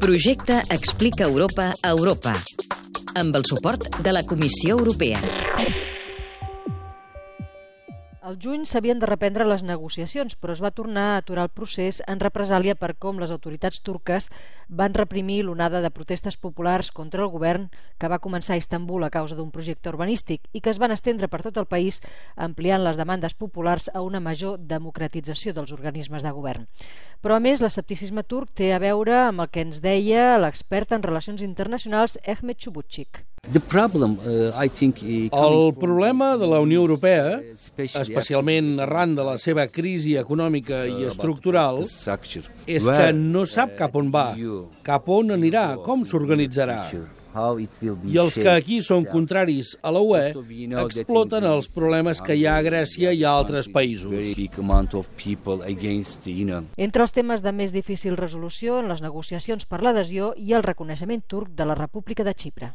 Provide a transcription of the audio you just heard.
Projecte Explica Europa a Europa amb el suport de la Comissió Europea. Al juny s'havien de reprendre les negociacions, però es va tornar a aturar el procés en represàlia per com les autoritats turques van reprimir l'onada de protestes populars contra el govern que va començar a Istanbul a causa d'un projecte urbanístic i que es van estendre per tot el país ampliant les demandes populars a una major democratització dels organismes de govern. Però a més l'escepticisme turc té a veure amb el que ens deia l'expert en relacions internacionals Ehmet Çubutçik. Uh, el problema de la Unió Europea, especialment arran de la seva crisi econòmica i estructural, és que no sap cap on va, cap on anirà, com s'organitzarà. I els que aquí són contraris a la UE exploten els problemes que hi ha a Grècia i a altres països. Entre els temes de més difícil resolució en les negociacions per l'adhesió i el reconeixement turc de la República de Xipre.